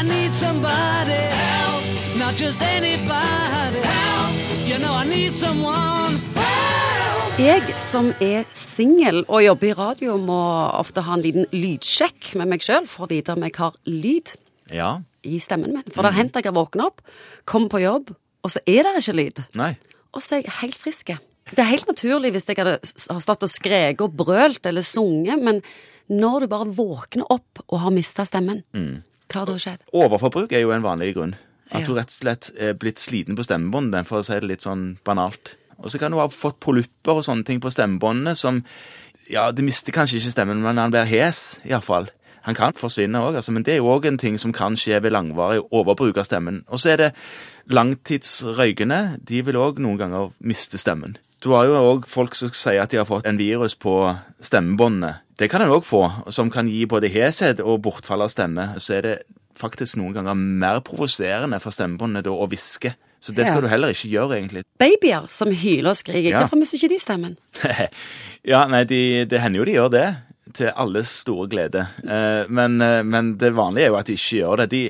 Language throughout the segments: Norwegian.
I need somebody help, not just anybody help. You know I need someone help. Jeg som er singel og jobber i radio, må ofte ha en liten lydsjekk med meg sjøl for å vite om jeg har lyd Ja. i stemmen min. For det har hendt jeg har våkna opp, kommer på jobb, og så er det ikke lyd. Nei. Og så er jeg helt frisk. Det er helt naturlig hvis jeg hadde har stått og skreket og brølt eller sunget, men når du bare våkner opp og har mista stemmen, hva har da skjedd? Overforbruk er jo en vanlig grunn. At hun rett og slett er blitt sliten på stemmebåndet, for å si det litt sånn banalt. Og så kan hun ha fått polypper og sånne ting på stemmebåndene som Ja, det mister kanskje ikke stemmen, men han blir hes, iallfall. Han kan forsvinne òg, altså, men det er jo òg en ting som kan skje ved langvarig overbruk av stemmen. Og så er det langtidsrøykende. De vil òg noen ganger miste stemmen. Du har jo òg folk som sier at de har fått en virus på stemmebåndene. Det kan en òg få, som kan gi både heshet og bortfall av stemme. Så er det faktisk noen ganger mer provoserende for stemmebåndet da å hviske. Så det skal Ja. du heller ikke gjøre, egentlig. Babyer som hyler og skriker, Ja. hvorfor mister ikke de stemmen? ja, nei, de, det hender jo de gjør det. Til alles store glede. Eh, men, eh, men det vanlige er jo at de ikke gjør det. De,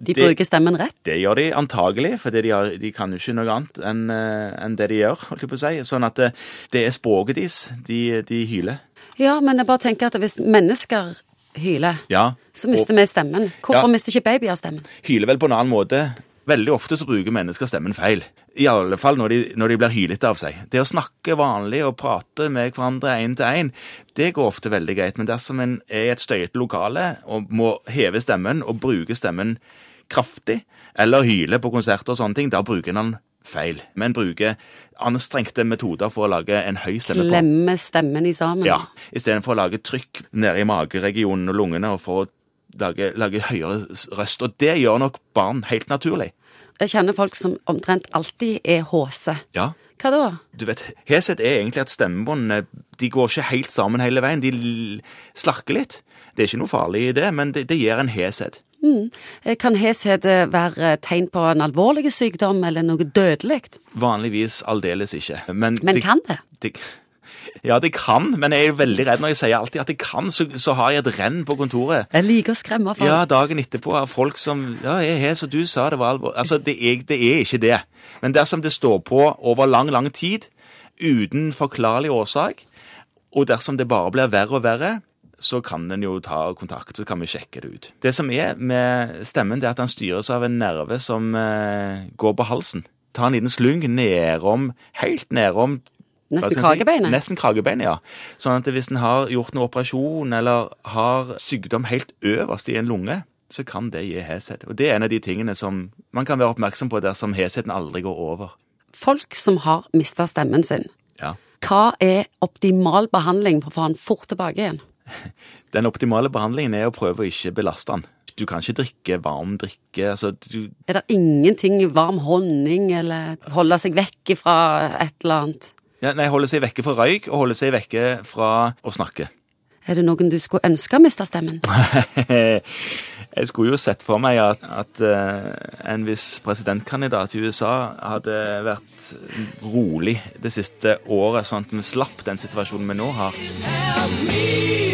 De det- bruker stemmen rett. Det gjør de antagelig, for de, har, de kan jo ikke noe annet enn eh, enn det de gjør. holdt jeg på å si. Sånn at det, det er språket deres. De, de hyler. Ja, men jeg bare tenker at hvis mennesker hyler, Ja. så mister vi stemmen. Hvorfor Ja. mister ikke babyer stemmen? hyler vel på en annen måte. Veldig ofte så bruker mennesker stemmen feil. I alle fall når de, når de blir hylete av seg. Det å snakke vanlig og prate med hverandre én til én, det går ofte veldig greit. Men dersom en er i et støyete lokale og må heve stemmen og bruke stemmen kraftig, eller hyle på konserter og sånne ting, da bruker en den feil. Men bruker anstrengte metoder for å lage en høy stemme på. Klemme stemmen i sammen. Ja, istedenfor å lage trykk nede i mageregionen og lungene og for å lage, lage høyere røst. Og det gjør nok barn helt naturlig. Jeg kjenner folk som omtrent alltid er håse. Ja. Hva da? Du vet, Heshet er egentlig at stemmebåndene de går ikke helt sammen hele veien. De slarker litt. Det er ikke noe farlig i det, men det, det gir en heshet. Eh, Kan heshet eh, være tegn på en alvorlig sykdom eller noe dødelig? Vanligvis aldeles ikke. Men, Men kan det? det? Ja, det kan, men jeg er veldig redd når jeg sier alltid at det kan, så, så har jeg et renn på kontoret. Jeg liker å skremme folk. Ja, dagen etterpå av folk som Ja, jeg er som du sa, det var alvor. Altså, det er, det er ikke det. Men dersom det står på over lang, lang tid, uten forklarlig årsak, og dersom det bare blir verre og verre, så kan en jo ta kontakt, så kan vi sjekke det ut. Det som er med stemmen, det er at den styres av en nerve som eh, går på halsen. Ta en liten slung nedom, helt nedom Nesten kragebeinet. Nesten kragebeinet, ja. Sånn at hvis en har gjort noen operasjon eller har sykdom helt øverst i en lunge, så kan det gi heshet. Og det er en av de tingene som man kan være oppmerksom på dersom hesheten aldri går over. Folk som har mista stemmen sin, Ja. hva er optimal behandling for å få den fort tilbake igjen? Den optimale behandlingen er å prøve å ikke belaste den. Du kan ikke drikke varm drikke. altså du, Er det ingenting varm honning, eller holde seg vekk fra et eller annet? ja, Nei, holde seg vekke fra røyk og holde seg vekke fra å snakke. Er det noen du skulle ønske mista stemmen? Jeg skulle jo sett for meg at, at eh, en viss presidentkandidat i USA hadde vært rolig det siste året, sånn at vi slapp den situasjonen vi nå har. Help me